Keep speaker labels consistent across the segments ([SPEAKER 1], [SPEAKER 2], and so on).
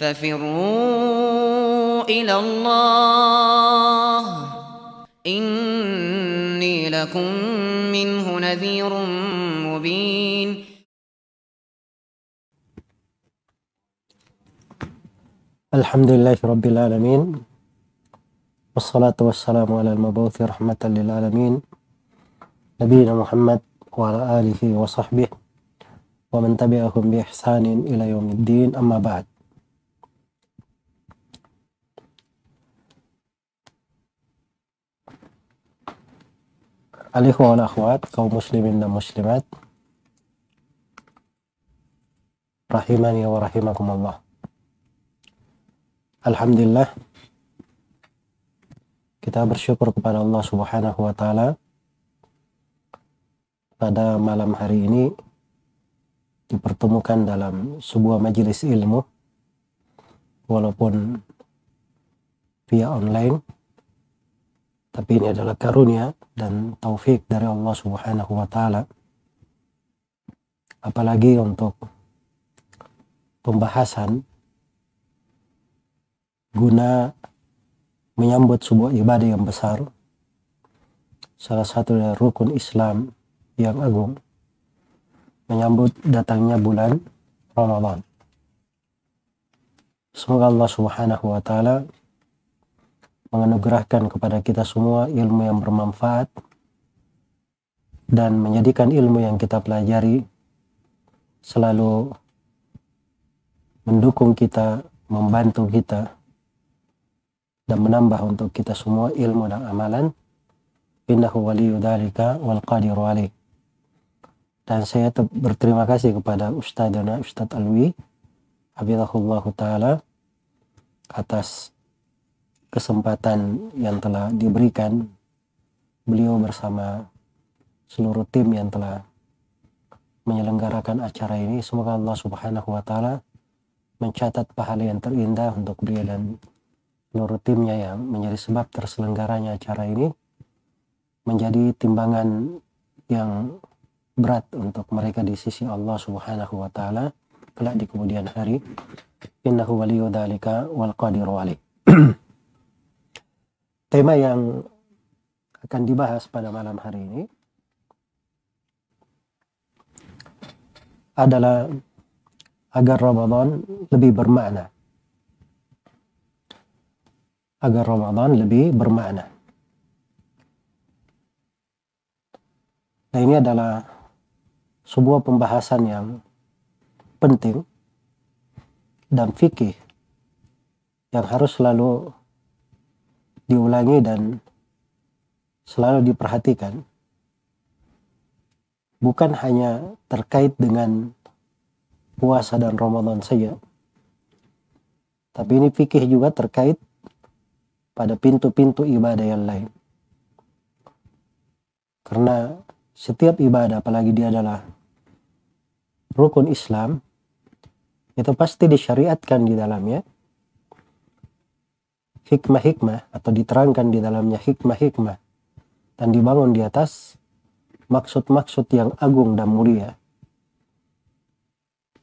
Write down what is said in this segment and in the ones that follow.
[SPEAKER 1] ففروا إلى الله. إني لكم منه نذير مبين.
[SPEAKER 2] الحمد لله رب العالمين والصلاة والسلام على المبعوث رحمة للعالمين نبينا محمد وعلى آله وصحبه ومن تبعهم بإحسان إلى يوم الدين أما بعد. Wal akhwat, kaum muslimin dan muslimat. Rahimani wa rahimakumullah. Alhamdulillah kita bersyukur kepada Allah Subhanahu wa taala pada malam hari ini dipertemukan dalam sebuah majelis ilmu walaupun via online tapi ini adalah karunia dan taufik dari Allah Subhanahu wa taala. Apalagi untuk pembahasan guna menyambut sebuah ibadah yang besar salah satu dari rukun Islam yang agung menyambut datangnya bulan Ramadan. Semoga Allah subhanahu wa ta'ala menganugerahkan kepada kita semua ilmu yang bermanfaat dan menjadikan ilmu yang kita pelajari selalu mendukung kita, membantu kita dan menambah untuk kita semua ilmu dan amalan. Innahu waliyu dhalika wal qadiru alaih. Dan saya berterima kasih kepada Ustadzana Ustadz Alwi Habibullah Ta'ala atas kesempatan yang telah diberikan beliau bersama seluruh tim yang telah menyelenggarakan acara ini semoga Allah Subhanahu wa taala mencatat pahala yang terindah untuk beliau dan seluruh timnya yang menjadi sebab terselenggaranya acara ini menjadi timbangan yang berat untuk mereka di sisi Allah Subhanahu wa taala kelak di kemudian hari. Innahu waliyyu dzalika wal qadiru tema yang akan dibahas pada malam hari ini adalah agar Ramadan lebih bermakna agar Ramadan lebih bermakna. Nah ini adalah sebuah pembahasan yang penting dan fikih yang harus selalu diulangi dan selalu diperhatikan bukan hanya terkait dengan puasa dan Ramadan saja tapi ini fikih juga terkait pada pintu-pintu ibadah yang lain. Karena setiap ibadah, apalagi dia adalah rukun Islam, itu pasti disyariatkan di dalamnya hikmah-hikmah atau diterangkan di dalamnya hikmah-hikmah dan dibangun di atas maksud-maksud yang agung dan mulia.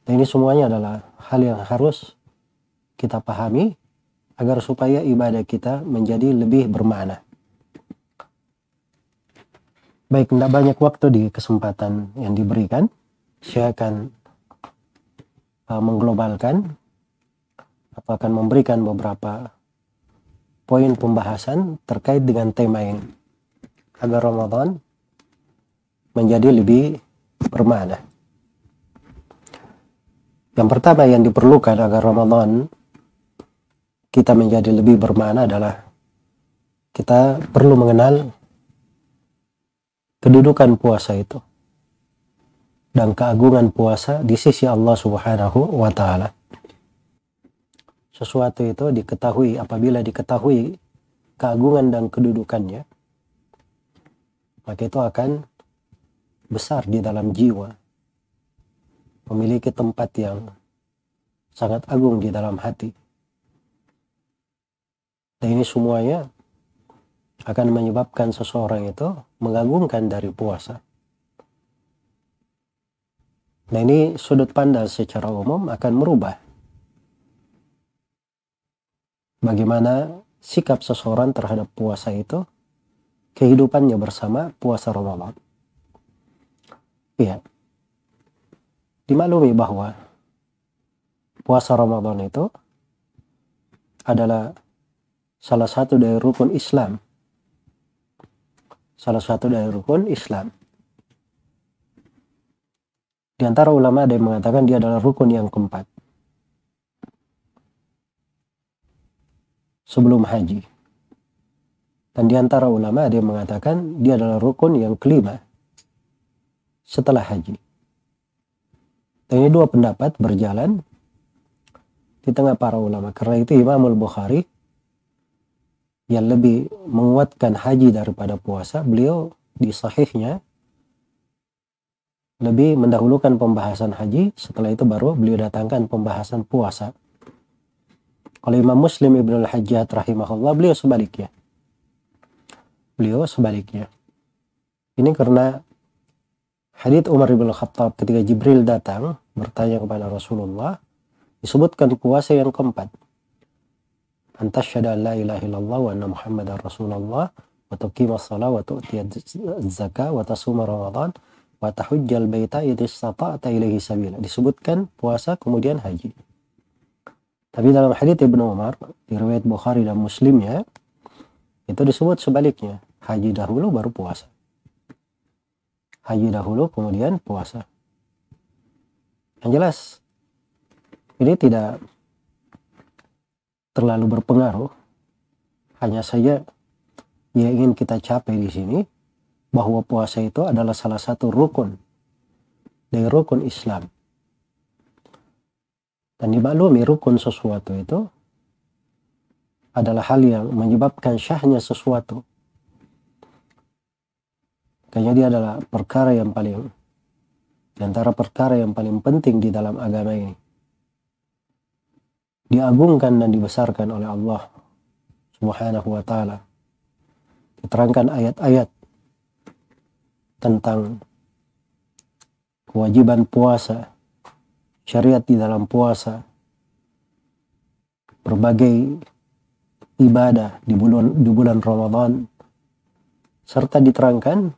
[SPEAKER 2] Dan ini semuanya adalah hal yang harus kita pahami agar supaya ibadah kita menjadi lebih bermakna. Baik, tidak banyak waktu di kesempatan yang diberikan. Saya akan uh, mengglobalkan atau akan memberikan beberapa poin pembahasan terkait dengan tema ini agar Ramadan menjadi lebih bermakna. Yang pertama yang diperlukan agar Ramadan kita menjadi lebih bermakna adalah kita perlu mengenal kedudukan puasa itu dan keagungan puasa di sisi Allah Subhanahu wa taala. Sesuatu itu diketahui apabila diketahui keagungan dan kedudukannya maka itu akan besar di dalam jiwa memiliki tempat yang sangat agung di dalam hati dan ini semuanya akan menyebabkan seseorang itu mengagungkan dari puasa. Nah ini sudut pandang secara umum akan merubah bagaimana sikap seseorang terhadap puasa itu kehidupannya bersama puasa Ramadan. Iya. Dimaklumi bahwa puasa Ramadan itu adalah salah satu dari rukun Islam. Salah satu dari rukun Islam. Di antara ulama ada yang mengatakan dia adalah rukun yang keempat. Sebelum haji. Dan di antara ulama ada yang mengatakan dia adalah rukun yang kelima setelah haji. Dan ini dua pendapat berjalan di tengah para ulama. Karena itu Imam Al-Bukhari yang lebih menguatkan haji daripada puasa, beliau di sahihnya lebih mendahulukan pembahasan haji, setelah itu baru beliau datangkan pembahasan puasa. Kalau Imam Muslim Ibn al-Hajjat rahimahullah, beliau sebaliknya. Beliau sebaliknya. Ini karena hadits Umar Ibn Khattab ketika Jibril datang bertanya kepada Rasulullah, disebutkan puasa yang keempat. Antas syada la ilaha illallah wa anna muhammadar rasulullah wa tuqima salat wa tu'ti zakat wa tasuma ramadan wa tahujjal baita istata'ta ilaihi sabila. Disebutkan puasa kemudian haji. Tapi dalam hadits Ibnu Umar, di riwayat Bukhari dan Muslimnya, itu disebut sebaliknya. Haji dahulu baru puasa. Haji dahulu kemudian puasa. Yang jelas, ini tidak terlalu berpengaruh. Hanya saja yang ingin kita capai di sini bahwa puasa itu adalah salah satu rukun dari rukun Islam. Dan dimaklumi rukun sesuatu itu adalah hal yang menyebabkan syahnya sesuatu. Kayaknya dia adalah perkara yang paling di antara perkara yang paling penting di dalam agama ini. Diagungkan dan dibesarkan oleh Allah Subhanahu wa taala. Diterangkan ayat-ayat tentang kewajiban puasa, syariat di dalam puasa, berbagai ibadah di bulan di bulan Ramadan serta diterangkan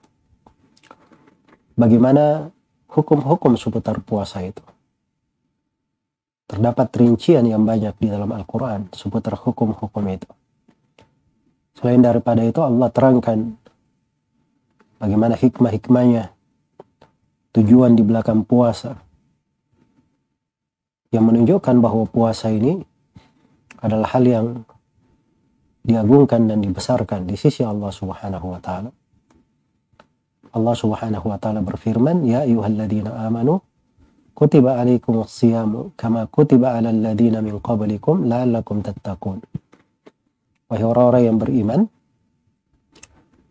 [SPEAKER 2] bagaimana hukum-hukum seputar puasa itu. Terdapat rincian yang banyak di dalam Al-Quran seputar hukum-hukum itu. Selain daripada itu Allah terangkan bagaimana hikmah-hikmahnya, tujuan di belakang puasa, yang menunjukkan bahwa puasa ini adalah hal yang diagungkan dan dibesarkan di sisi Allah Subhanahu wa taala. Allah Subhanahu wa taala berfirman, "Ya ayyuhalladzina amanu kutiba alaikumus siyamu kama kutiba alal ladzina min qablikum la'allakum tattaqun." Wahai orang-orang yang beriman,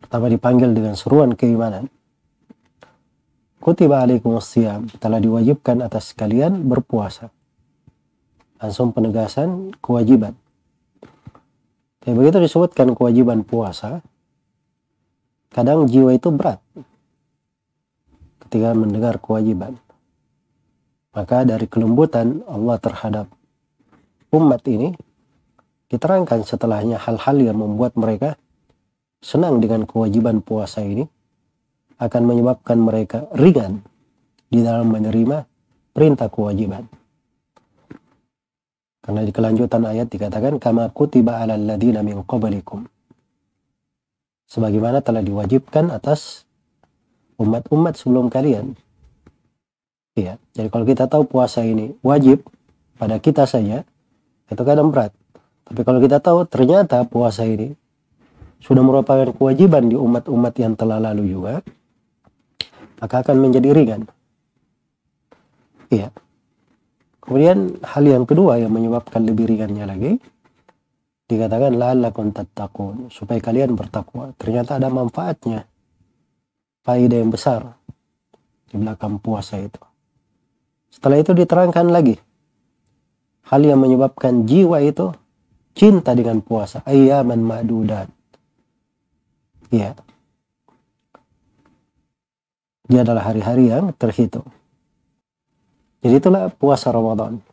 [SPEAKER 2] Pertama dipanggil dengan seruan keimanan. Kutiba alaikum siyam telah diwajibkan atas kalian berpuasa. Langsung penegasan kewajiban. Tapi begitu disebutkan kewajiban puasa, kadang jiwa itu berat ketika mendengar kewajiban. Maka dari kelembutan Allah terhadap umat ini diterangkan setelahnya hal-hal yang membuat mereka senang dengan kewajiban puasa ini akan menyebabkan mereka ringan di dalam menerima perintah kewajiban. Karena di kelanjutan ayat dikatakan kama kutiba alal ladina min qablikum. Sebagaimana telah diwajibkan atas umat-umat sebelum kalian. Iya, jadi kalau kita tahu puasa ini wajib pada kita saja, itu kadang berat. Tapi kalau kita tahu ternyata puasa ini sudah merupakan kewajiban di umat-umat yang telah lalu juga, maka akan menjadi ringan. Iya. Kemudian hal yang kedua yang menyebabkan lebih ringannya lagi, dikatakan la'allakum tattaqun, supaya kalian bertakwa. Ternyata ada manfaatnya. Faedah yang besar di belakang puasa itu. Setelah itu diterangkan lagi hal yang menyebabkan jiwa itu cinta dengan puasa. Ayyaman ma'dudat Iya. Dia adalah hari-hari yang terhitung. Jadi itulah puasa Ramadan.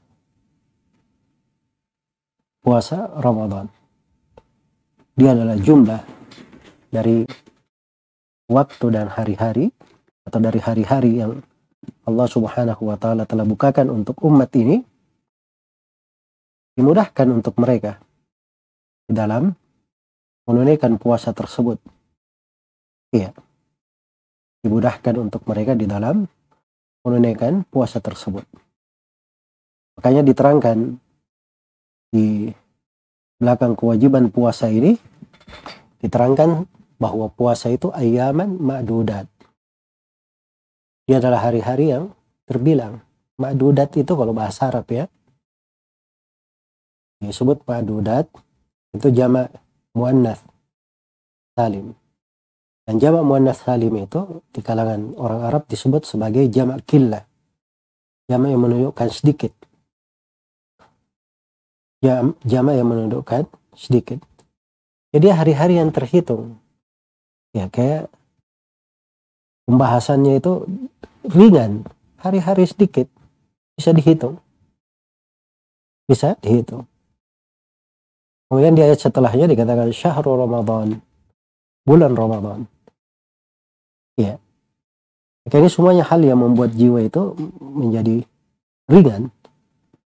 [SPEAKER 2] puasa Ramadan. Dia adalah jumlah dari waktu dan hari-hari atau dari hari-hari yang Allah Subhanahu wa taala telah bukakan untuk umat ini dimudahkan untuk mereka di dalam menunaikan puasa tersebut. Iya. Dimudahkan untuk mereka di dalam menunaikan puasa tersebut. Makanya diterangkan di belakang kewajiban puasa ini diterangkan bahwa puasa itu ayaman ma'dudat. Dia adalah hari-hari yang terbilang. Ma'dudat itu kalau bahasa Arab ya. Disebut ma'dudat itu jamak muannas salim. Dan jamak muannas salim itu di kalangan orang Arab disebut sebagai jamak killah. Jamak yang menunjukkan sedikit. Jam, jamak yang menunjukkan sedikit. Jadi hari-hari yang terhitung. Ya kayak pembahasannya itu ringan. Hari-hari sedikit. Bisa dihitung. Bisa dihitung. Kemudian di ayat setelahnya dikatakan syahrul Ramadan. Bulan Ramadan. Ya. Ini semuanya hal yang membuat jiwa itu menjadi ringan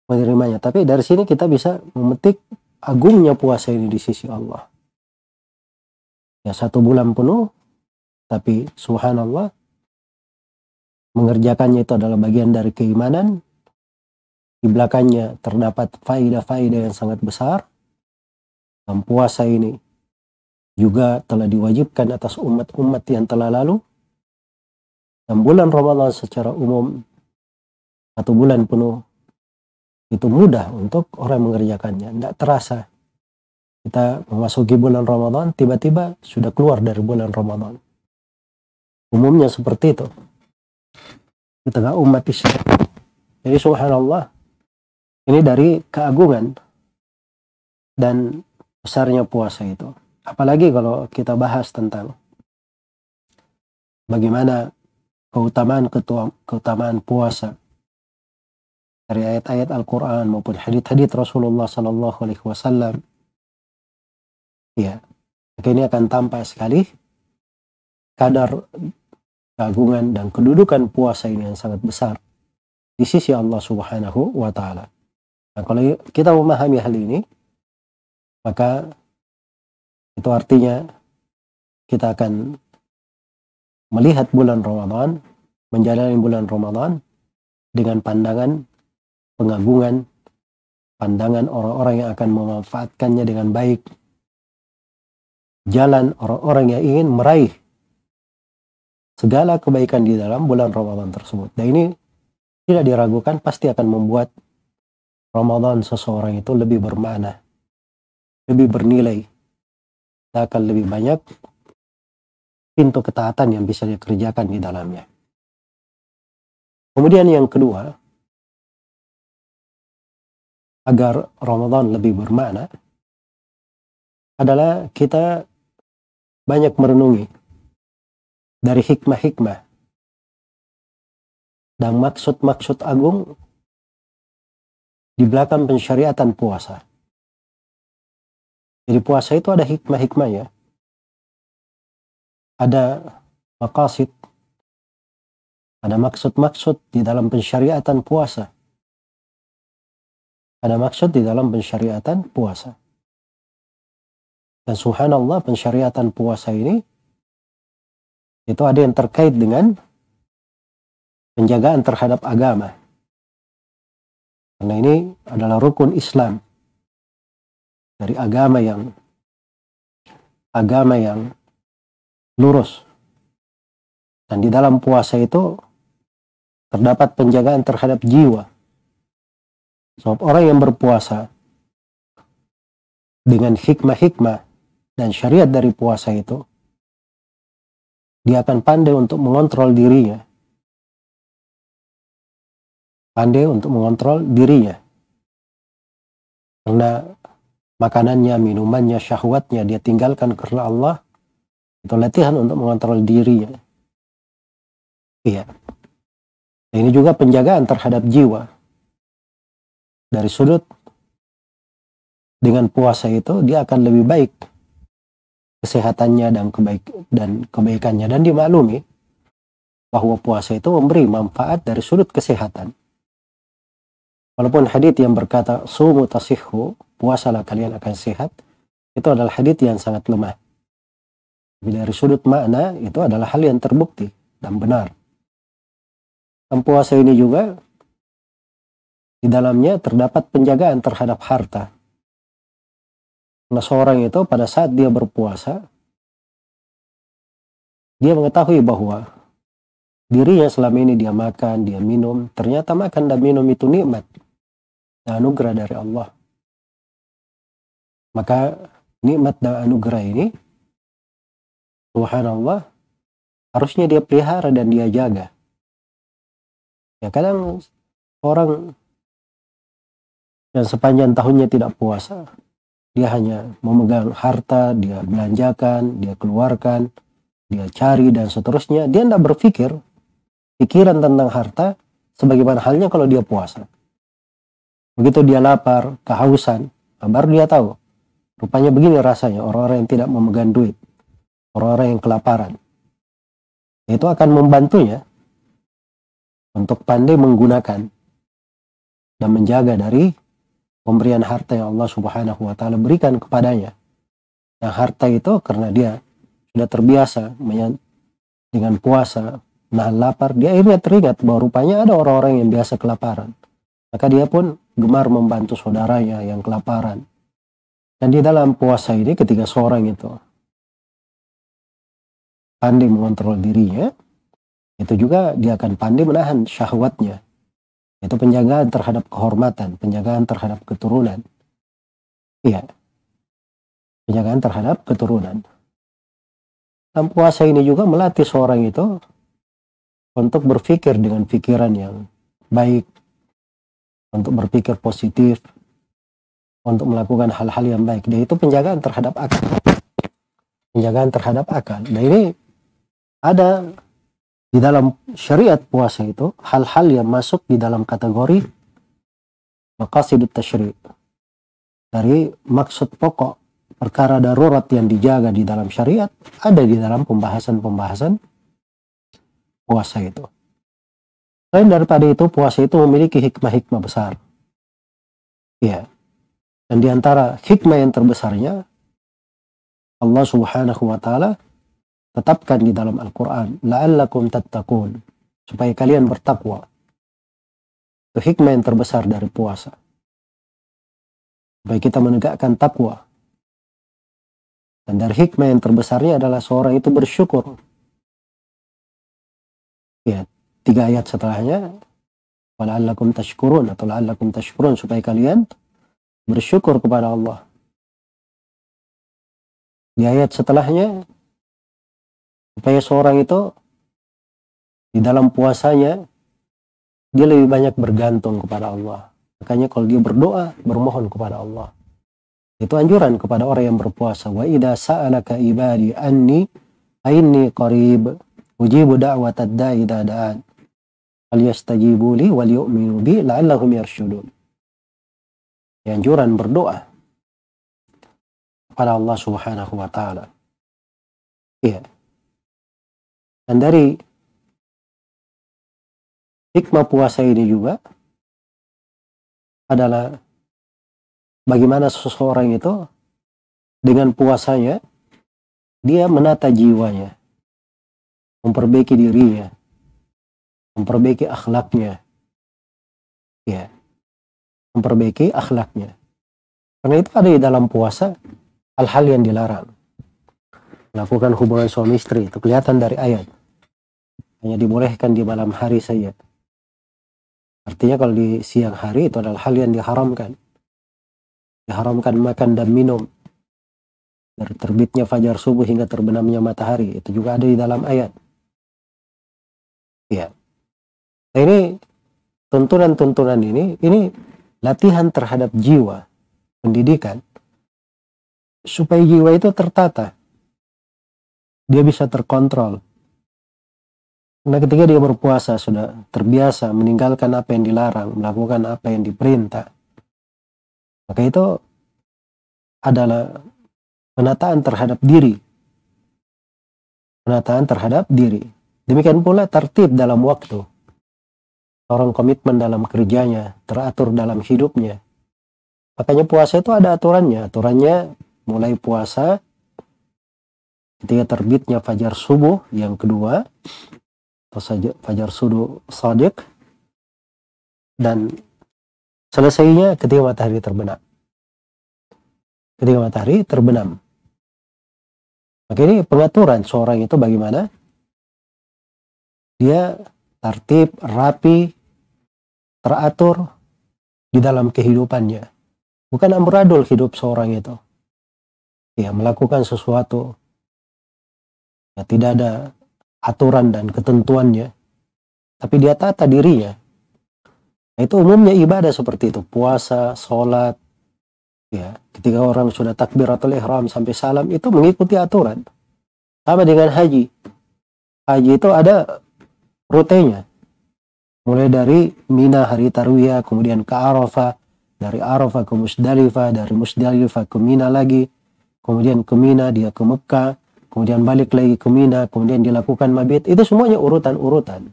[SPEAKER 2] menerimanya. Tapi dari sini kita bisa memetik agungnya puasa ini di sisi Allah ya satu bulan penuh tapi subhanallah mengerjakannya itu adalah bagian dari keimanan di belakangnya terdapat faidah-faidah yang sangat besar dan puasa ini juga telah diwajibkan atas umat-umat yang telah lalu dan bulan Ramadan secara umum satu bulan penuh itu mudah untuk orang mengerjakannya tidak terasa kita memasuki bulan Ramadan, tiba-tiba sudah keluar dari bulan Ramadan. Umumnya seperti itu. Di tengah umat Islam. Jadi subhanallah, ini dari keagungan dan besarnya puasa itu. Apalagi kalau kita bahas tentang bagaimana keutamaan ketua, keutamaan puasa dari ayat-ayat Al-Quran maupun hadith-hadith Rasulullah Sallallahu Alaihi Wasallam ya maka ini akan tampak sekali kadar keagungan dan kedudukan puasa ini yang sangat besar di sisi Allah Subhanahu wa taala. Nah, kalau kita memahami hal ini, maka itu artinya kita akan melihat bulan Ramadan, menjalani bulan Ramadan dengan pandangan pengagungan, pandangan orang-orang yang akan memanfaatkannya dengan baik, jalan orang-orang yang ingin meraih segala kebaikan di dalam bulan Ramadan tersebut. Dan ini tidak diragukan pasti akan membuat Ramadan seseorang itu lebih bermakna, lebih bernilai. Dan akan lebih banyak pintu ketaatan yang bisa dikerjakan di dalamnya. Kemudian yang kedua, agar Ramadan lebih bermakna, adalah kita banyak merenungi dari hikmah-hikmah dan maksud-maksud agung di belakang pensyariatan puasa. Jadi puasa itu ada hikmah-hikmahnya. Ada makasid, ada maksud-maksud di dalam pensyariatan puasa. Ada maksud di dalam pensyariatan puasa. Dan subhanallah pensyariatan puasa ini itu ada yang terkait dengan penjagaan terhadap agama. Karena ini adalah rukun Islam dari agama yang agama yang lurus. Dan di dalam puasa itu terdapat penjagaan terhadap jiwa. Sebab orang yang berpuasa dengan hikmah-hikmah dan syariat dari puasa itu, dia akan pandai untuk mengontrol dirinya. Pandai untuk mengontrol dirinya. Karena makanannya, minumannya, syahwatnya dia tinggalkan karena Allah. Itu latihan untuk mengontrol dirinya. Iya. ini juga penjagaan terhadap jiwa. Dari sudut dengan puasa itu dia akan lebih baik kesehatannya dan kebaik dan kebaikannya dan dimaklumi bahwa puasa itu memberi manfaat dari sudut kesehatan. Walaupun hadits yang berkata sumu tasihhu, puasalah kalian akan sehat, itu adalah hadits yang sangat lemah. Dari sudut makna itu adalah hal yang terbukti dan benar. Puasa ini juga di dalamnya terdapat penjagaan terhadap harta. Karena seorang itu pada saat dia berpuasa, dia mengetahui bahwa dirinya selama ini dia makan, dia minum, ternyata makan dan minum itu nikmat dan anugerah dari Allah. Maka nikmat dan anugerah ini, subhanallah, harusnya dia pelihara dan dia jaga. Ya kadang orang yang sepanjang tahunnya tidak puasa, dia hanya memegang harta, dia belanjakan, dia keluarkan, dia cari dan seterusnya. Dia tidak berpikir pikiran tentang harta sebagaimana halnya kalau dia puasa. Begitu dia lapar, kehausan, baru dia tahu. Rupanya begini rasanya orang-orang yang tidak memegang duit, orang-orang yang kelaparan. Itu akan membantunya untuk pandai menggunakan dan menjaga dari pemberian harta yang Allah Subhanahu wa taala berikan kepadanya. Yang harta itu karena dia sudah terbiasa dengan puasa, nahan lapar, dia akhirnya teringat bahwa rupanya ada orang-orang yang biasa kelaparan. Maka dia pun gemar membantu saudaranya yang kelaparan. Dan di dalam puasa ini ketika seorang itu pandai mengontrol dirinya, itu juga dia akan pandai menahan syahwatnya itu penjagaan terhadap kehormatan, penjagaan terhadap keturunan. Iya. Penjagaan terhadap keturunan. Dan puasa ini juga melatih seorang itu untuk berpikir dengan pikiran yang baik, untuk berpikir positif, untuk melakukan hal-hal yang baik. Dan itu penjagaan terhadap akal. Penjagaan terhadap akal. Nah ini ada di dalam syariat puasa itu hal-hal yang masuk di dalam kategori maqasidut tasyri' dari maksud pokok perkara darurat yang dijaga di dalam syariat ada di dalam pembahasan-pembahasan puasa itu. Selain daripada itu puasa itu memiliki hikmah-hikmah besar. Ya. Dan di antara hikmah yang terbesarnya Allah Subhanahu wa taala tetapkan di dalam Al-Quran la'allakum tattaqun supaya kalian bertakwa. Itu hikmah yang terbesar dari puasa. Supaya kita menegakkan takwa. Dan dari hikmah yang terbesarnya adalah seorang itu bersyukur. Ya tiga ayat setelahnya wala'allakum tashkurun atau la'allakum tashkurun supaya kalian bersyukur kepada Allah. Di ayat setelahnya supaya seorang itu di dalam puasanya dia lebih banyak bergantung kepada Allah. Makanya kalau dia berdoa, bermohon kepada Allah. Itu anjuran kepada orang yang berpuasa. Wa idza sa'alaka ibadi anni ainni qarib ujibu da'watad da'i da'an. Falyastajibu li wal yu'minu bi la'allahum yarshudun. Anjuran berdoa kepada Allah Subhanahu wa taala. Iya. Dan dari hikmah puasa ini juga adalah bagaimana seseorang itu dengan puasanya dia menata jiwanya, memperbaiki dirinya, memperbaiki akhlaknya, ya, memperbaiki akhlaknya. Karena itu ada di dalam puasa hal-hal yang dilarang melakukan hubungan suami istri itu kelihatan dari ayat. Hanya dibolehkan di malam hari saja. Artinya kalau di siang hari itu adalah hal yang diharamkan. Diharamkan makan dan minum. Dari terbitnya fajar subuh hingga terbenamnya matahari itu juga ada di dalam ayat. Ya. Nah, ini tuntunan-tuntunan ini ini latihan terhadap jiwa pendidikan supaya jiwa itu tertata dia bisa terkontrol. Nah ketika dia berpuasa sudah terbiasa meninggalkan apa yang dilarang, melakukan apa yang diperintah. Maka itu adalah penataan terhadap diri. Penataan terhadap diri. Demikian pula tertib dalam waktu. Orang komitmen dalam kerjanya, teratur dalam hidupnya. Makanya puasa itu ada aturannya. Aturannya mulai puasa ketika terbitnya fajar subuh yang kedua atau fajar subuh sadiq dan selesainya ketika matahari terbenam. Ketika matahari terbenam. Maka ini pengaturan seorang itu bagaimana? Dia tertib, rapi, teratur di dalam kehidupannya. Bukan amburadul hidup seorang itu. Ya, melakukan sesuatu. Ya, tidak ada aturan dan ketentuannya. Tapi dia tata dirinya. Nah, itu umumnya ibadah seperti itu. Puasa, sholat, ya ketika orang sudah takbiratul ihram sampai salam itu mengikuti aturan sama dengan haji haji itu ada rutenya mulai dari Mina hari Tarwiyah kemudian ke Arafah dari Arafah ke Musdalifah dari Musdalifah ke Mina lagi kemudian ke Mina dia ke Mekah kemudian balik lagi ke Mina kemudian dilakukan mabit itu semuanya urutan-urutan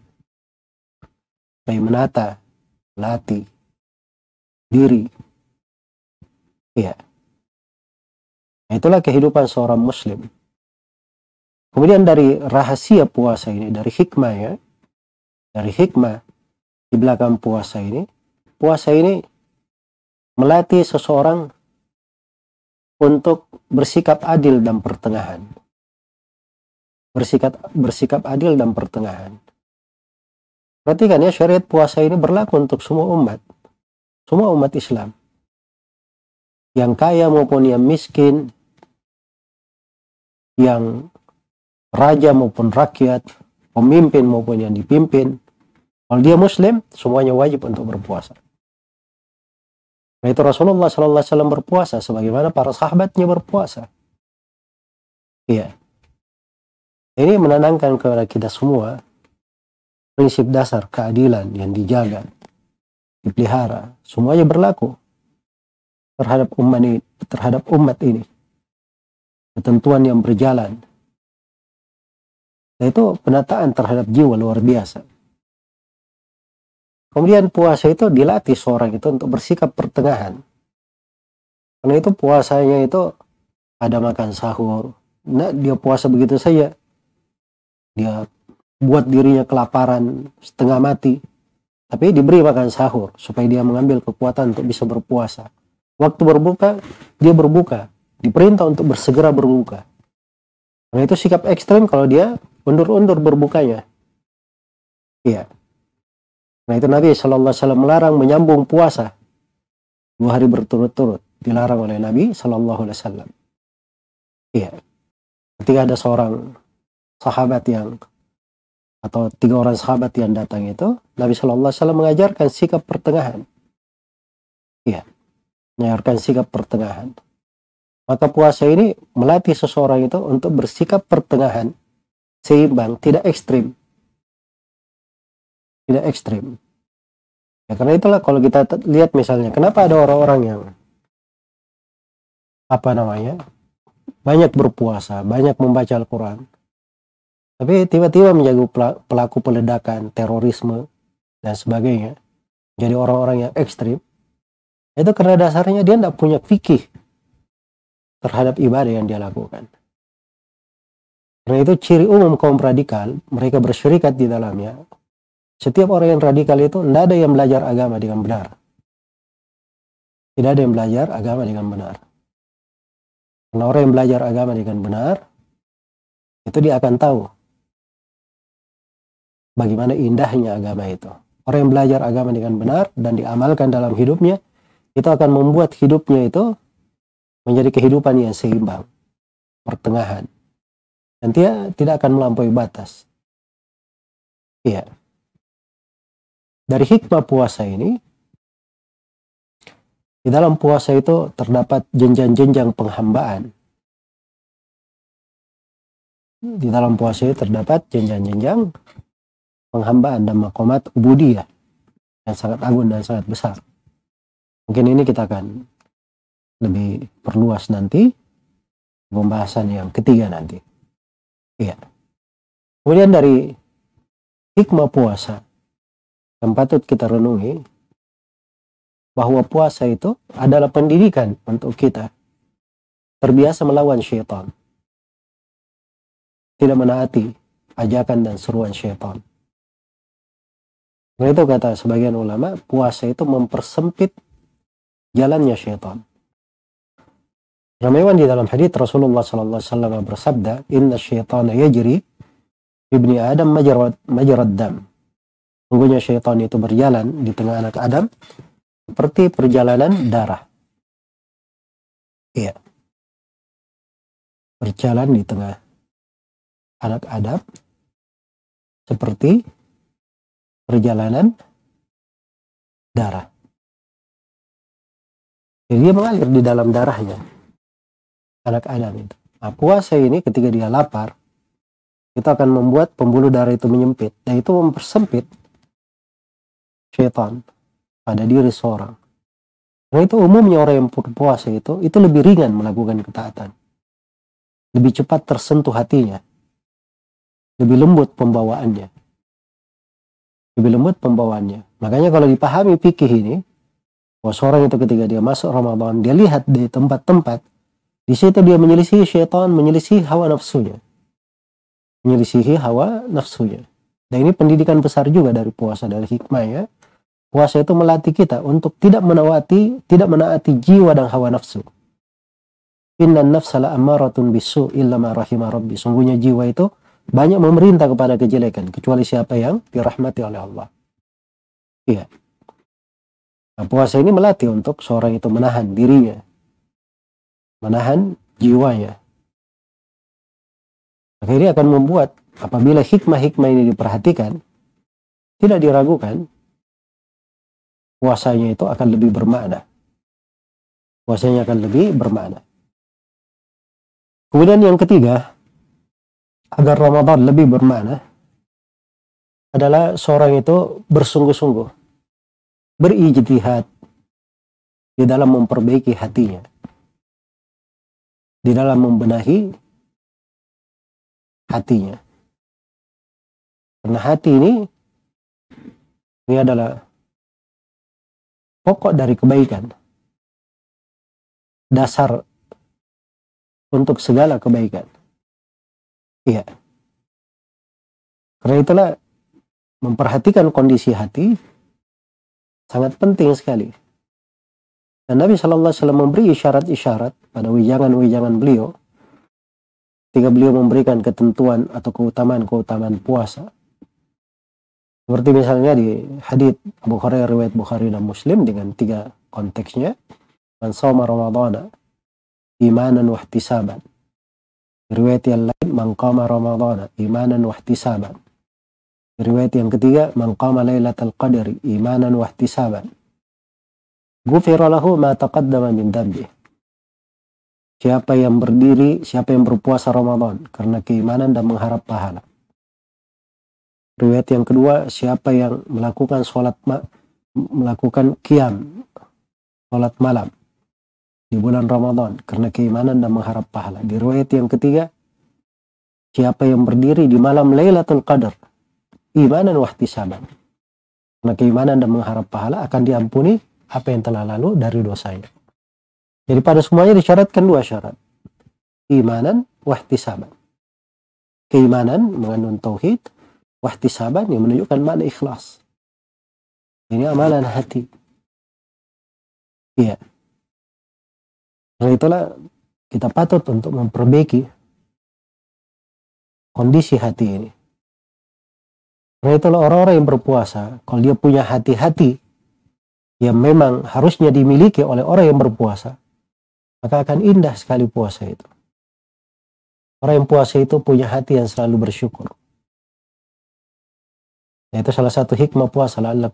[SPEAKER 2] kayak menata latih diri. Nah, itulah kehidupan seorang muslim. Kemudian dari rahasia puasa ini, dari hikmah ya, dari hikmah di belakang puasa ini, puasa ini melatih seseorang untuk bersikap adil dan pertengahan. Bersikap bersikap adil dan pertengahan. Perhatikan ya syariat puasa ini berlaku untuk semua umat. Semua umat Islam yang kaya maupun yang miskin, yang raja maupun rakyat, pemimpin maupun yang dipimpin. Kalau dia muslim, semuanya wajib untuk berpuasa. Nah itu Rasulullah Sallallahu Alaihi Wasallam berpuasa, sebagaimana para sahabatnya berpuasa. Iya. Ini menanamkan kepada kita semua prinsip dasar keadilan yang dijaga, dipelihara, semuanya berlaku terhadap umat ini, terhadap umat ini. Ketentuan yang berjalan. Nah, itu penataan terhadap jiwa luar biasa. Kemudian puasa itu dilatih seorang itu untuk bersikap pertengahan. Karena itu puasanya itu ada makan sahur. Nah, dia puasa begitu saja. Dia buat dirinya kelaparan setengah mati. Tapi diberi makan sahur supaya dia mengambil kekuatan untuk bisa berpuasa. Waktu berbuka, dia berbuka. Diperintah untuk bersegera berbuka. Nah itu sikap ekstrem kalau dia undur-undur berbukanya. Iya. Nah itu Nabi Shallallahu Alaihi melarang menyambung puasa dua hari berturut-turut dilarang oleh Nabi Shallallahu Alaihi Wasallam. Iya. Ketika ada seorang sahabat yang atau tiga orang sahabat yang datang itu, Nabi Shallallahu Alaihi Wasallam mengajarkan sikap pertengahan. Iya menyiarkan sikap pertengahan. Maka puasa ini melatih seseorang itu untuk bersikap pertengahan, seimbang, tidak ekstrim. Tidak ekstrim. Ya, karena itulah kalau kita lihat misalnya, kenapa ada orang-orang yang apa namanya banyak berpuasa, banyak membaca Al-Quran, tapi tiba-tiba menjadi pelaku peledakan, terorisme, dan sebagainya. Jadi orang-orang yang ekstrim, itu karena dasarnya dia tidak punya fikih terhadap ibadah yang dia lakukan. Karena itu ciri umum kaum radikal, mereka bersyirikat di dalamnya. Setiap orang yang radikal itu tidak ada yang belajar agama dengan benar. Tidak ada yang belajar agama dengan benar. Karena orang yang belajar agama dengan benar, itu dia akan tahu bagaimana indahnya agama itu. Orang yang belajar agama dengan benar dan diamalkan dalam hidupnya, itu akan membuat hidupnya itu menjadi kehidupan yang seimbang, pertengahan. Dan dia tidak akan melampaui batas. Iya. Dari hikmah puasa ini, di dalam puasa itu terdapat jenjang-jenjang penghambaan. Di dalam puasa itu terdapat jenjang-jenjang penghambaan dan makomat ubudiyah yang sangat agung dan sangat besar. Mungkin ini kita akan lebih perluas nanti pembahasan yang ketiga nanti. Iya. Kemudian dari hikmah puasa yang patut kita renungi bahwa puasa itu adalah pendidikan untuk kita terbiasa melawan syaitan. Tidak menaati ajakan dan seruan syaitan. Nah itu kata sebagian ulama, puasa itu mempersempit jalannya syaitan. Ramewan di dalam hadis Rasulullah SAW bersabda, Inna syaitana yajri ibni Adam majarad, majarad dam. Sungguhnya syaitan itu berjalan di tengah anak Adam seperti perjalanan darah. Iya. Berjalan di tengah anak Adam seperti perjalanan darah. Jadi dia mengalir di dalam darahnya. Anak Adam itu. Nah, puasa ini ketika dia lapar, kita akan membuat pembuluh darah itu menyempit. Dan itu mempersempit syaitan pada diri seorang. Karena itu umumnya orang yang berpuasa itu, itu lebih ringan melakukan ketaatan. Lebih cepat tersentuh hatinya. Lebih lembut pembawaannya. Lebih lembut pembawaannya. Makanya kalau dipahami fikih ini, bahwa seorang itu ketika dia masuk Ramadan, dia lihat di tempat-tempat, di situ dia menyelisihi syaitan, menyelisihi hawa nafsunya. Menyelisihi hawa nafsunya. Dan ini pendidikan besar juga dari puasa, dari hikmahnya. Puasa itu melatih kita untuk tidak menawati, tidak menaati jiwa dan hawa nafsu. Inna nafsala ammaratun bisu illa ma rahimah rabbi. Sungguhnya jiwa itu banyak memerintah kepada kejelekan kecuali siapa yang dirahmati oleh Allah. Iya. Nah, puasa ini melatih untuk seorang itu menahan dirinya. Menahan jiwanya. Maka ini akan membuat apabila hikmah-hikmah ini diperhatikan, tidak diragukan, puasanya itu akan lebih bermakna. Puasanya akan lebih bermakna. Kemudian yang ketiga, agar Ramadan lebih bermakna, adalah seorang itu bersungguh-sungguh, berijtihad di dalam memperbaiki hatinya, di dalam membenahi hatinya. Karena hati ini, ini adalah pokok dari kebaikan. Dasar untuk segala kebaikan. Iya. Karena itulah memperhatikan kondisi hati sangat penting sekali. Dan Nabi Shallallahu Alaihi Wasallam memberi isyarat-isyarat pada wijangan-wijangan beliau ketika beliau memberikan ketentuan atau keutamaan-keutamaan puasa seperti misalnya di hadith Hurairah riwayat Bukhari dan Muslim dengan tiga konteksnya. Man sawma Ramadana imanan wa ihtisaban. Riwayat yang lain man qama Ramadana imanan wa ihtisaban. Riwayat yang ketiga man qama lailatul qadri imanan wa ihtisaban. Gufira lahu ma taqaddama min dhanbi. Siapa yang berdiri, siapa yang berpuasa Ramadan karena keimanan dan mengharap pahala Riwayat yang kedua, siapa yang melakukan sholat melakukan kiam, sholat malam di bulan Ramadan karena keimanan dan mengharap pahala. Di riwayat yang ketiga, siapa yang berdiri di malam Lailatul Qadar, imanan wahtisaban. Karena keimanan dan mengharap pahala akan diampuni apa yang telah lalu dari dosanya. Jadi pada semuanya disyaratkan dua syarat. Imanan wahtisaban. Keimanan mengandung tauhid, wahtisaban yang menunjukkan makna ikhlas. Ini amalan hati. Iya. Karena itulah kita patut untuk memperbaiki kondisi hati ini. Karena itulah orang-orang yang berpuasa, kalau dia punya hati-hati yang memang harusnya dimiliki oleh orang yang berpuasa, maka akan indah sekali puasa itu. Orang yang puasa itu punya hati yang selalu bersyukur. Nah, itu salah satu hikmah puasa. Orang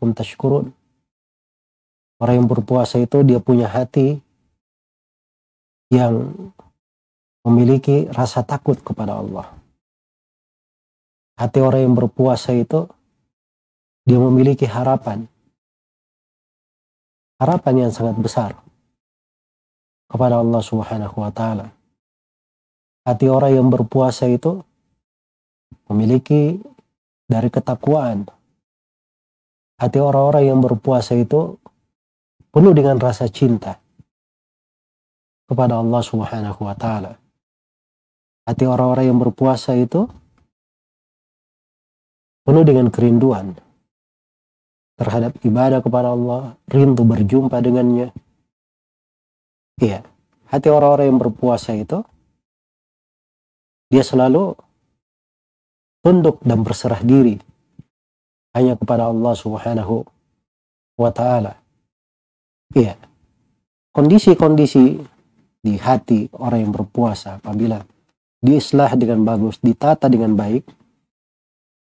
[SPEAKER 2] yang berpuasa itu dia punya hati yang memiliki rasa takut kepada Allah. Hati orang yang berpuasa itu dia memiliki harapan. Harapan yang sangat besar. kepada Allah Subhanahu wa taala. Hati orang yang berpuasa itu memiliki dari ketakwaan. Hati orang-orang yang berpuasa itu penuh dengan rasa cinta kepada Allah Subhanahu wa taala. Hati orang-orang yang berpuasa itu penuh dengan kerinduan terhadap ibadah kepada Allah, rindu berjumpa dengannya. Iya, hati orang-orang yang berpuasa itu dia selalu tunduk dan berserah diri hanya kepada Allah Subhanahu wa taala. Iya. Kondisi-kondisi di hati orang yang berpuasa apabila diislah dengan bagus, ditata dengan baik,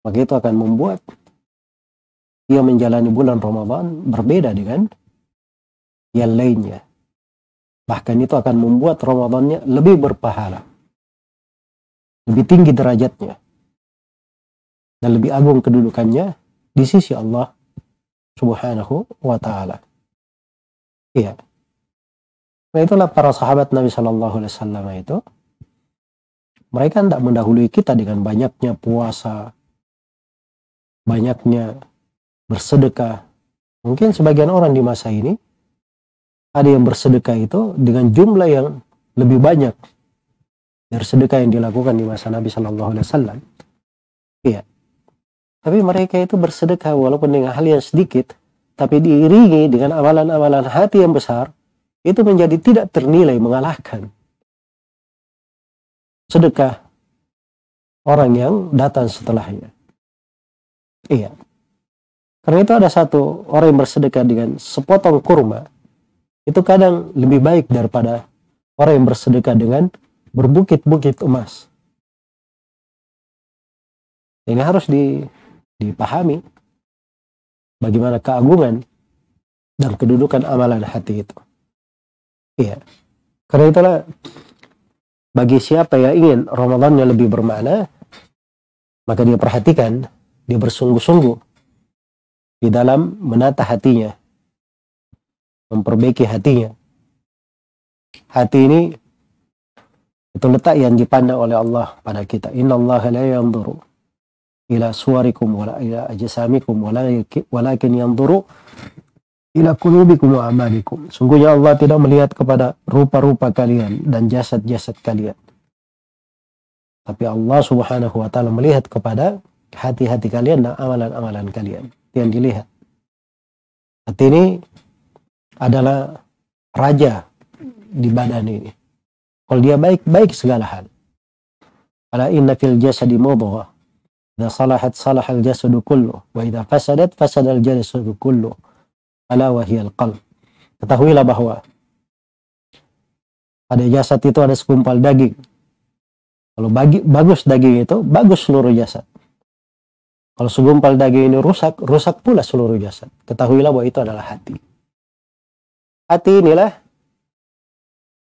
[SPEAKER 2] maka itu akan membuat ia menjalani bulan Ramadan berbeda dengan yang lainnya. Bahkan itu akan membuat Ramadannya lebih berpahala. Lebih tinggi derajatnya. Dan lebih agung kedudukannya di sisi Allah subhanahu wa ta'ala. Iya. Nah itulah para sahabat Nabi Shallallahu Alaihi Wasallam itu mereka tidak mendahului kita dengan banyaknya puasa, banyaknya bersedekah. Mungkin sebagian orang di masa ini ada yang bersedekah itu dengan jumlah yang lebih banyak dari sedekah yang dilakukan di masa Nabi Shallallahu Alaihi Wasallam. Iya. Tapi mereka itu bersedekah walaupun dengan hal yang sedikit, tapi diiringi dengan amalan-amalan hati yang besar, itu menjadi tidak ternilai mengalahkan sedekah orang yang datang setelahnya. Iya. Karena itu ada satu orang yang bersedekah dengan sepotong kurma, itu kadang lebih baik daripada orang yang bersedekah dengan berbukit-bukit emas. Ini harus dipahami bagaimana keagungan dan kedudukan amalan hati itu. Iya. Karena itulah bagi siapa yang ingin Ramadannya lebih bermakna, maka dia perhatikan, dia bersungguh-sungguh di dalam menata hatinya, memperbaiki hatinya. Hati ini itu letak yang dipandang oleh Allah pada kita. Inna Allah la yanzuru ila suwarikum wala ila walakin yanzuru ila qulubikum wa amalikum. Sungguhnya Allah tidak melihat kepada rupa-rupa kalian dan jasad-jasad kalian. Tapi Allah Subhanahu wa taala melihat kepada hati-hati kalian dan amalan-amalan kalian yang dilihat. Hati ini adalah raja di badan ini. Kalau dia baik, baik segala hal. Ala inna fil jasadi mudghah. Idza salahat salahal jasadu kullu wa idza fasadat fasadal jasadu kullu ala wahiyal qalb. Ketahuilah bahwa pada jasad itu ada segumpal daging. Kalau bagi, bagus daging itu, bagus seluruh jasad. Kalau segumpal daging ini rusak, rusak pula seluruh jasad. Ketahuilah bahwa itu adalah hati. Hati inilah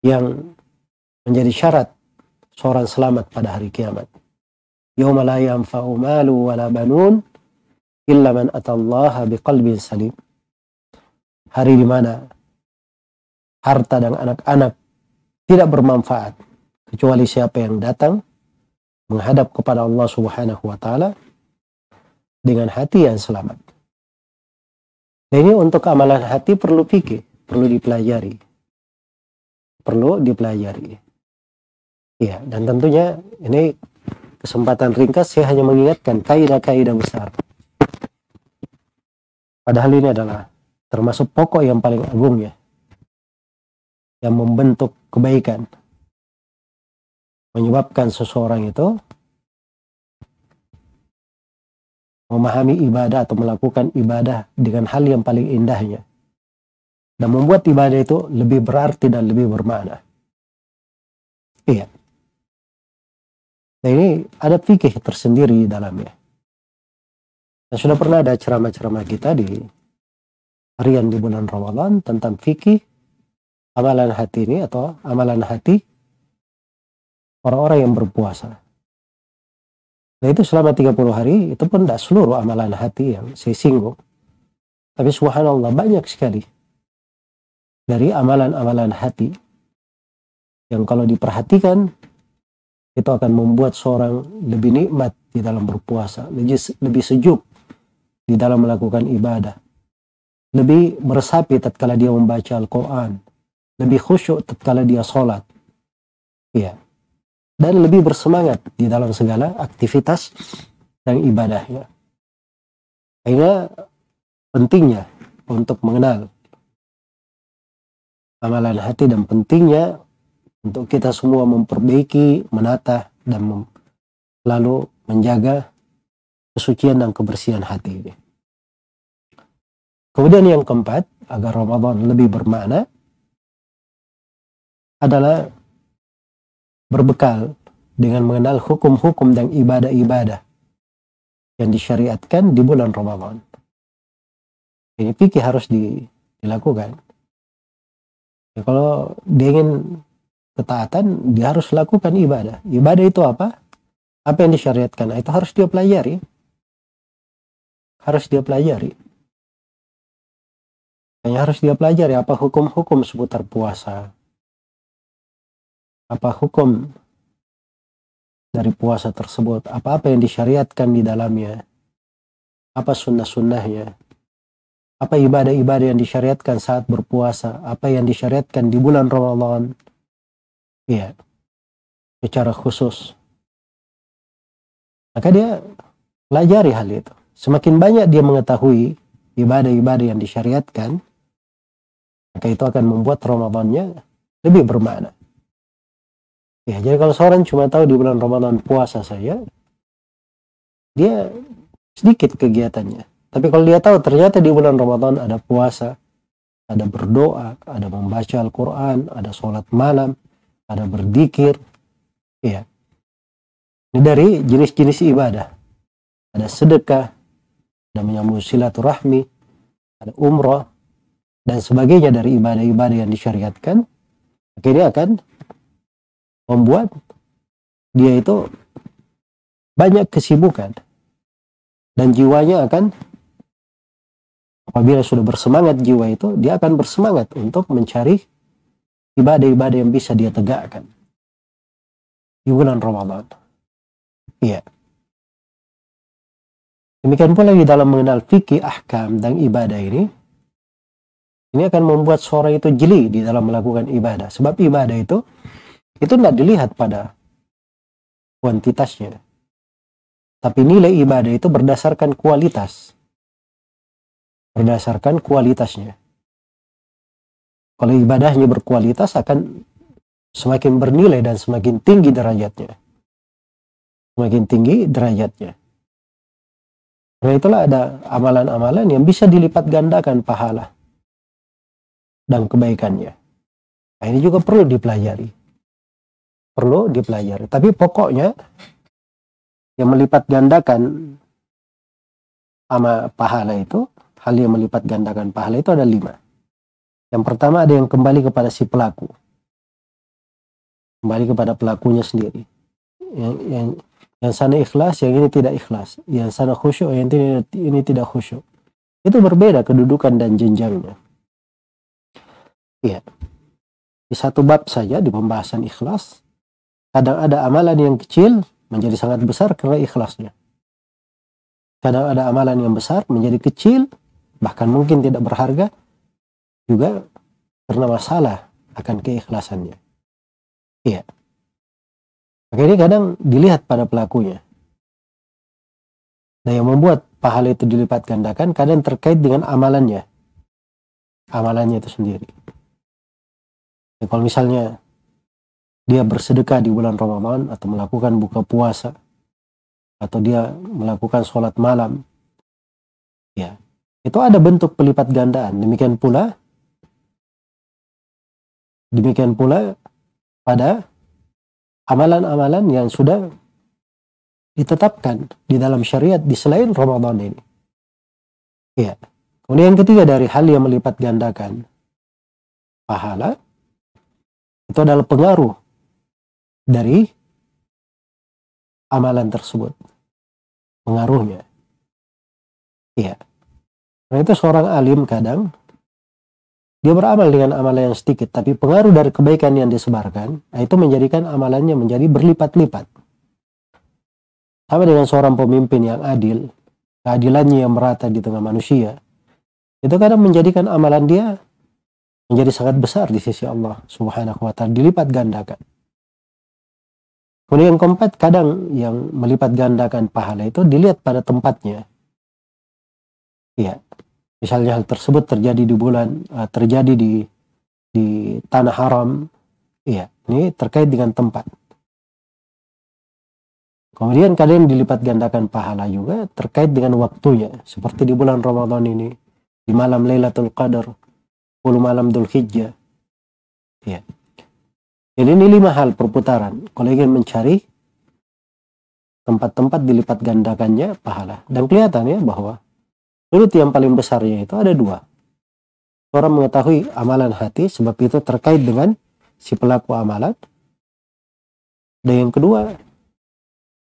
[SPEAKER 2] yang menjadi syarat seorang selamat pada hari kiamat. Yawma la yanfa'u malu wala banun illa man atallaha biqalbin salim hari di mana harta dan anak-anak tidak bermanfaat kecuali siapa yang datang menghadap kepada Allah Subhanahu wa taala dengan hati yang selamat. Nah, ini untuk amalan hati perlu pikir, perlu dipelajari. Perlu dipelajari. Ya, dan tentunya ini kesempatan ringkas saya hanya mengingatkan kaidah-kaidah besar. Padahal ini adalah termasuk pokok yang paling agung ya yang membentuk kebaikan menyebabkan seseorang itu memahami ibadah atau melakukan ibadah dengan hal yang paling indahnya. Dan membuat ibadah itu lebih berarti dan lebih bermakna. Iya. Nah ini ada fikih tersendiri di dalamnya. Dan sudah pernah ada ceramah-ceramah kita di harian di bulan Ramadan tentang fikih amalan hati ini atau amalan hati orang-orang yang berpuasa. Nah itu selama 30 hari itu pun tidak seluruh amalan hati yang saya singgung. Tapi subhanallah banyak sekali dari amalan-amalan hati yang kalau diperhatikan itu akan membuat seorang lebih nikmat di dalam berpuasa, lebih, lebih sejuk di dalam melakukan ibadah, lebih meresapi tatkala dia membaca Al-Quran, lebih khusyuk tatkala dia sholat, ya, dan lebih bersemangat di dalam segala aktivitas dan ibadahnya. Sehingga pentingnya untuk mengenal amalan hati dan pentingnya untuk kita semua memperbaiki, menata, dan mem lalu menjaga kesucian dan kebersihan hati ini. Kemudian yang keempat, agar Ramadan lebih bermakna, adalah berbekal dengan mengenal hukum-hukum dan ibadah-ibadah yang disyariatkan di bulan Ramadan. Ini pikir harus dilakukan. Ya, kalau dia ingin ketaatan, dia harus lakukan ibadah. Ibadah itu apa? Apa yang disyariatkan? Itu harus dia pelajari. Harus dia pelajari. Hanya harus dia pelajari apa hukum-hukum seputar puasa. Apa hukum dari puasa tersebut. Apa-apa yang disyariatkan di dalamnya. Apa sunnah-sunnahnya. Apa ibadah-ibadah yang disyariatkan saat berpuasa. Apa yang disyariatkan di bulan Ramadan Iya. Secara khusus. Maka dia pelajari hal itu. Semakin banyak dia mengetahui ibadah-ibadah yang disyariatkan, maka itu akan membuat Ramadannya lebih bermakna. Ya, jadi kalau seorang cuma tahu di bulan Ramadan puasa saya, dia sedikit kegiatannya. Tapi kalau dia tahu ternyata di bulan Ramadan ada puasa, ada berdoa, ada membaca Al-Quran, ada sholat malam, ada berzikir, ya. Ini dari jenis-jenis ibadah. Ada sedekah, ada menyambung silaturahmi, ada umrah, dan sebagainya dari ibadah-ibadah yang disyariatkan. Akhirnya akan membuat dia itu banyak kesibukan dan jiwanya akan apabila sudah bersemangat jiwa itu dia akan bersemangat untuk mencari ibadah-ibadah yang bisa dia tegakkan di bulan Ramadan. Iya. Demikian pula di dalam mengenal fikih, ahkam, dan ibadah ini, ini akan membuat seorang itu jeli di dalam melakukan ibadah. Sebab ibadah itu, itu tidak dilihat pada kuantitasnya. Tapi nilai ibadah itu berdasarkan kualitas. Berdasarkan kualitasnya. Kalau ibadahnya berkualitas akan semakin bernilai dan semakin tinggi derajatnya. Semakin tinggi derajatnya. Karena itulah ada amalan-amalan yang bisa dilipat gandakan pahala dan kebaikannya. Nah, ini juga perlu dipelajari. Perlu dipelajari. Tapi pokoknya yang melipat gandakan ama pahala itu, hal yang melipat gandakan pahala itu ada lima. Yang pertama ada yang kembali kepada si pelaku. Kembali kepada pelakunya sendiri. Yang, yang, yang sana ikhlas, yang ini tidak ikhlas. Yang sana khusyuk, yang ini, ini tidak khusyuk. Itu berbeda kedudukan dan jenjangnya. Iya. Di satu bab saja di pembahasan ikhlas, kadang ada amalan yang kecil menjadi sangat besar karena ikhlasnya. Kadang ada amalan yang besar menjadi kecil, bahkan mungkin tidak berharga juga karena masalah akan keikhlasannya. Iya. Maka ini kadang dilihat pada pelakunya. Nah yang membuat pahala itu dilipat gandakan kadang terkait dengan amalannya. Amalannya itu sendiri. Ya, kalau misalnya dia bersedekah di bulan Ramadan atau melakukan buka puasa atau dia melakukan sholat malam ya itu ada bentuk pelipat gandaan demikian pula Demikian pula pada amalan-amalan yang sudah ditetapkan di dalam syariat di selain Ramadan ini. Ya. Kemudian yang ketiga dari hal yang melipat gandakan pahala itu adalah pengaruh dari amalan tersebut. Pengaruhnya. Iya. Nah itu seorang alim kadang dia beramal dengan amalan yang sedikit, tapi pengaruh dari kebaikan yang disebarkan, nah itu menjadikan amalannya menjadi berlipat-lipat. Sama dengan seorang pemimpin yang adil, keadilannya yang merata di tengah manusia, itu kadang menjadikan amalan dia menjadi sangat besar di sisi Allah Subhanahu wa taala, dilipat gandakan. Kemudian yang keempat, kadang yang melipat gandakan pahala itu dilihat pada tempatnya. Iya, misalnya hal tersebut terjadi di bulan uh, terjadi di di tanah haram. Iya ini terkait dengan tempat. Kemudian kalian dilipat gandakan pahala juga terkait dengan waktunya. Seperti di bulan Ramadan ini di malam Lailatul Qadar. 10 malam Dhul Hijjah ya jadi ini lima hal perputaran kalau ingin mencari tempat-tempat dilipat gandakannya pahala dan kelihatan ya bahwa Sudut yang paling besarnya itu ada dua. Orang mengetahui amalan hati sebab itu terkait dengan si pelaku amalan. Dan yang kedua,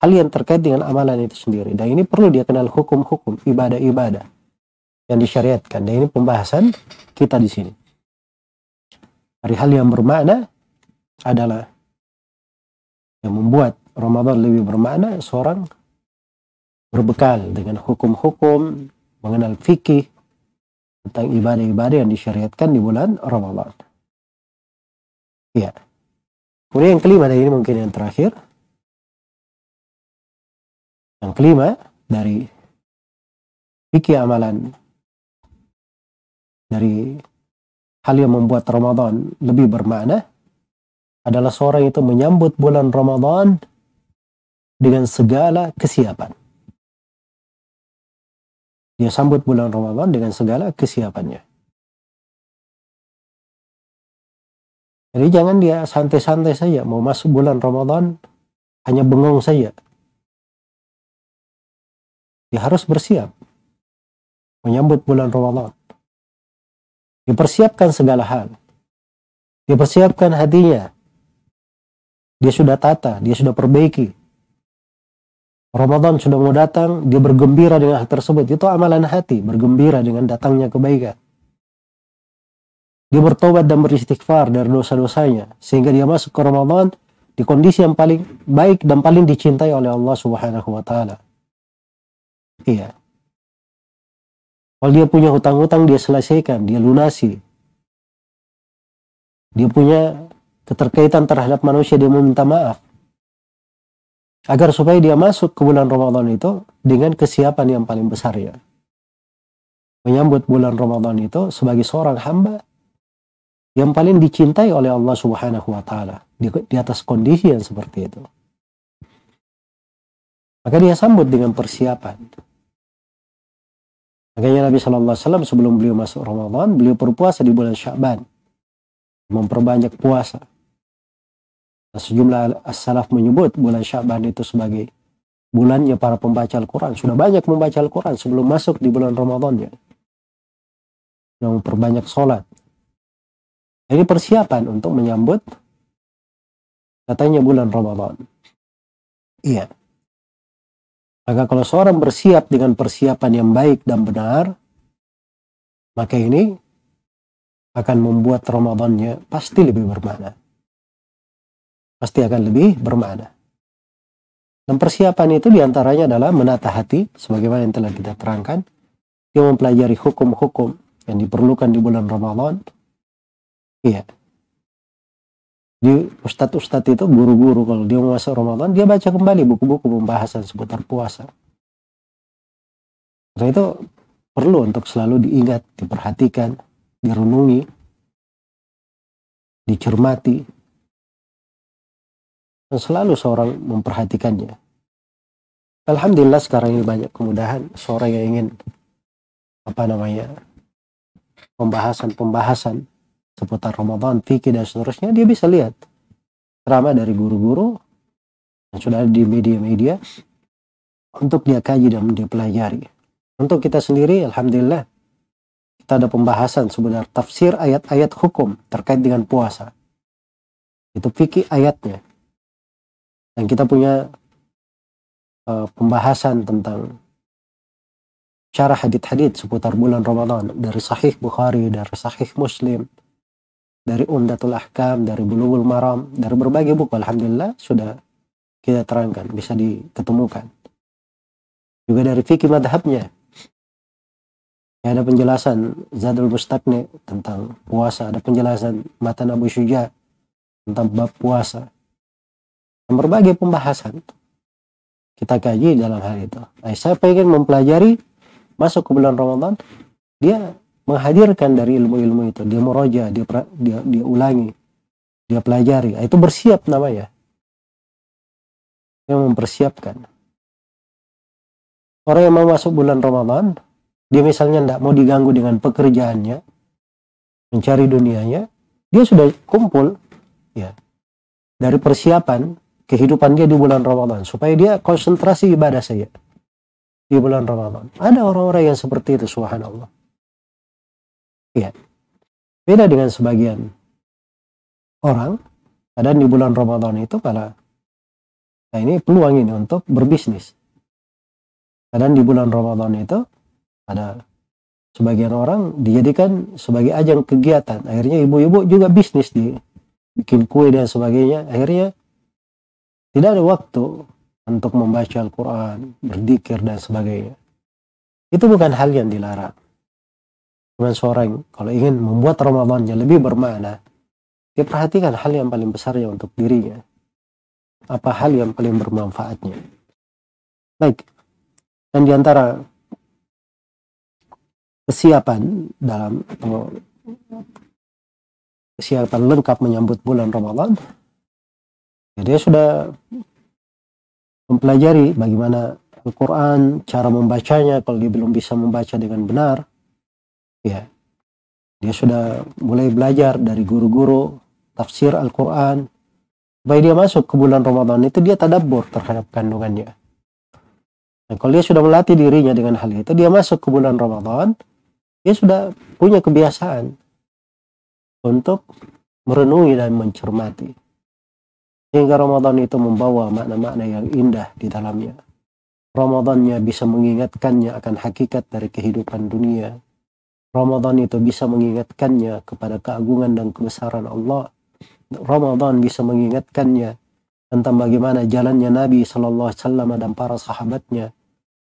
[SPEAKER 2] hal yang terkait dengan amalan itu sendiri. Dan ini perlu dia kenal hukum-hukum ibadah-ibadah yang disyariatkan. Dan ini pembahasan kita di sini. Dari hal yang bermakna adalah yang membuat Ramadan lebih bermakna seorang berbekal dengan hukum-hukum mengenal fikih tentang ibadah-ibadah yang disyariatkan di bulan Ramadan. Ya. Kemudian yang kelima dan ini mungkin yang terakhir. Yang kelima dari fikih amalan dari hal yang membuat Ramadan lebih bermakna adalah seorang itu menyambut bulan Ramadan dengan segala kesiapan. Dia sambut bulan Ramadan dengan segala kesiapannya. Jadi jangan dia santai-santai saja mau masuk bulan Ramadan hanya bengong saja. Dia harus bersiap menyambut bulan Ramadan. Dipersiapkan segala hal. Dipersiapkan hatinya. Dia sudah tata, dia sudah perbaiki. Ramadan sudah mau datang, dia bergembira dengan hal tersebut. Itu amalan hati, bergembira dengan datangnya kebaikan. Dia bertobat dan beristighfar dari dosa-dosanya. Sehingga dia masuk ke Ramadan di kondisi yang paling baik dan paling dicintai oleh Allah subhanahu wa ta'ala. Iya. Kalau dia punya hutang-hutang, dia selesaikan, dia lunasi. Dia punya keterkaitan terhadap manusia, dia meminta maaf agar supaya dia masuk ke bulan Ramadan itu dengan kesiapan yang paling besar ya. Menyambut bulan Ramadan itu sebagai seorang hamba yang paling dicintai oleh Allah Subhanahu wa taala di, di atas kondisi yang seperti itu. Maka dia sambut dengan persiapan. Makanya Nabi Shallallahu Alaihi Wasallam sebelum beliau masuk Ramadan, beliau berpuasa di bulan Syaban, memperbanyak puasa. Sejumlah as-salaf menyebut bulan Syaban itu sebagai bulannya para pembaca Al-Quran. Sudah banyak membaca Al-Quran sebelum masuk di bulan Ramadan ya. Yang memperbanyak sholat. Ini persiapan untuk menyambut katanya bulan Ramadan. Iya. Maka kalau seorang bersiap dengan persiapan yang baik dan benar, maka ini akan membuat Ramadannya pasti lebih bermakna pasti akan lebih bermakna. Dan persiapan itu di antaranya adalah menata hati, sebagaimana yang telah kita terangkan. Dia mempelajari hukum-hukum yang diperlukan di bulan Ramadan. Iya. Di ustadz-ustadz itu guru-guru kalau dia mau masuk Ramadan, dia baca kembali buku-buku pembahasan seputar puasa. Karena itu perlu untuk selalu diingat, diperhatikan, direnungi, dicermati, dan selalu seorang memperhatikannya. Alhamdulillah sekarang ini banyak kemudahan seorang yang ingin apa namanya pembahasan-pembahasan seputar Ramadan, fikih dan seterusnya dia bisa lihat ceramah dari guru-guru yang sudah ada di media-media untuk dia kaji dan dia pelajari. Untuk kita sendiri, Alhamdulillah, kita ada pembahasan sebenarnya tafsir ayat-ayat hukum terkait dengan puasa. Itu fikih ayatnya dan kita punya uh, pembahasan tentang syarah hadith-hadith seputar bulan Ramadan dari Sahih Bukhari, dari Sahih Muslim, dari Umdatul Ahkam, dari Bulughul Maram, dari berbagai buku alhamdulillah sudah kita terangkan, bisa diketemukan. Juga dari fikih madhabnya. Ya, ada penjelasan Zadul Mustaqni tentang puasa, ada penjelasan Matan Abu Syuja tentang bab puasa. Dan berbagai pembahasan kita kaji dalam hal itu. Nah, saya pengen mempelajari masuk ke bulan Ramadan, dia menghadirkan dari ilmu-ilmu itu, dia meroja, dia dia dia ulangi, dia pelajari. Nah, itu bersiap namanya. Yang mempersiapkan. Orang yang mau masuk bulan Ramadan, dia misalnya tidak mau diganggu dengan pekerjaannya, mencari dunianya, dia sudah kumpul, ya, dari persiapan kehidupan dia di bulan Ramadan supaya dia konsentrasi ibadah saja di bulan Ramadan. Ada orang-orang yang seperti itu, subhanallah. Ya. Beda dengan sebagian orang, ada di bulan Ramadan itu kalau nah ini peluang ini untuk berbisnis. Kadang di bulan Ramadan itu ada sebagian orang dijadikan sebagai ajang kegiatan. Akhirnya ibu-ibu juga bisnis di bikin kue dan sebagainya. Akhirnya tidak ada waktu untuk membaca Al-Quran, berzikir dan sebagainya. Itu bukan hal yang dilarang. Cuman seorang kalau ingin membuat Ramadannya lebih bermakna, dia perhatikan hal yang paling besarnya untuk dirinya. Apa hal yang paling bermanfaatnya. Baik. Dan di antara kesiapan dalam kesiapan lengkap menyambut bulan Ramadan, ya dia sudah mempelajari bagaimana Al-Quran, cara membacanya, kalau dia belum bisa membaca dengan benar, ya dia sudah mulai belajar dari guru-guru tafsir Al-Quran, supaya dia masuk ke bulan Ramadan itu dia tadabbur terhadap kandungannya. Dan kalau dia sudah melatih dirinya dengan hal itu, dia masuk ke bulan Ramadan, dia sudah punya kebiasaan untuk merenungi dan mencermati. Sehingga Ramadan itu membawa makna-makna yang indah di dalamnya. Ramadannya bisa mengingatkannya akan hakikat dari kehidupan dunia. Ramadan itu bisa mengingatkannya kepada keagungan dan kebesaran Allah. Ramadan bisa mengingatkannya tentang bagaimana jalannya Nabi Shallallahu Alaihi Wasallam dan para sahabatnya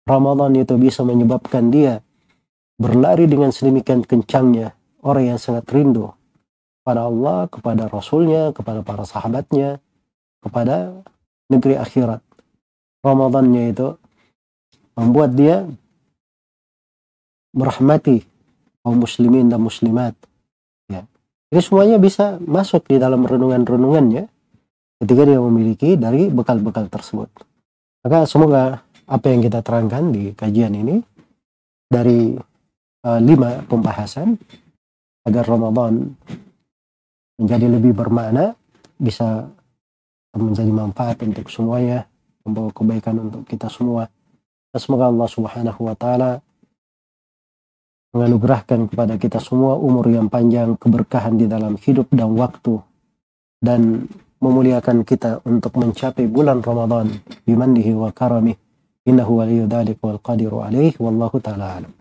[SPEAKER 2] Ramadan itu bisa menyebabkan dia berlari dengan sedemikian kencangnya orang yang sangat rindu kepada Allah, kepada Rasulnya, kepada para sahabatnya, kepada negeri akhirat. Ramadannya itu membuat dia merahmati kaum muslimin dan muslimat. Ya. Ini semuanya bisa masuk di dalam renungan-renungannya ketika dia memiliki dari bekal-bekal tersebut. Maka semoga apa yang kita terangkan di kajian ini dari uh, lima pembahasan agar Ramadan menjadi lebih bermakna bisa menjadi manfaat untuk semuanya membawa kebaikan untuk kita semua semoga Allah Subhanahu wa taala menganugerahkan kepada kita semua umur yang panjang, keberkahan di dalam hidup dan waktu, dan memuliakan kita untuk mencapai bulan Ramadan. Bimandihi wa karamih innahu waliyudzalik wal qadiru alaih wallahu taala alam.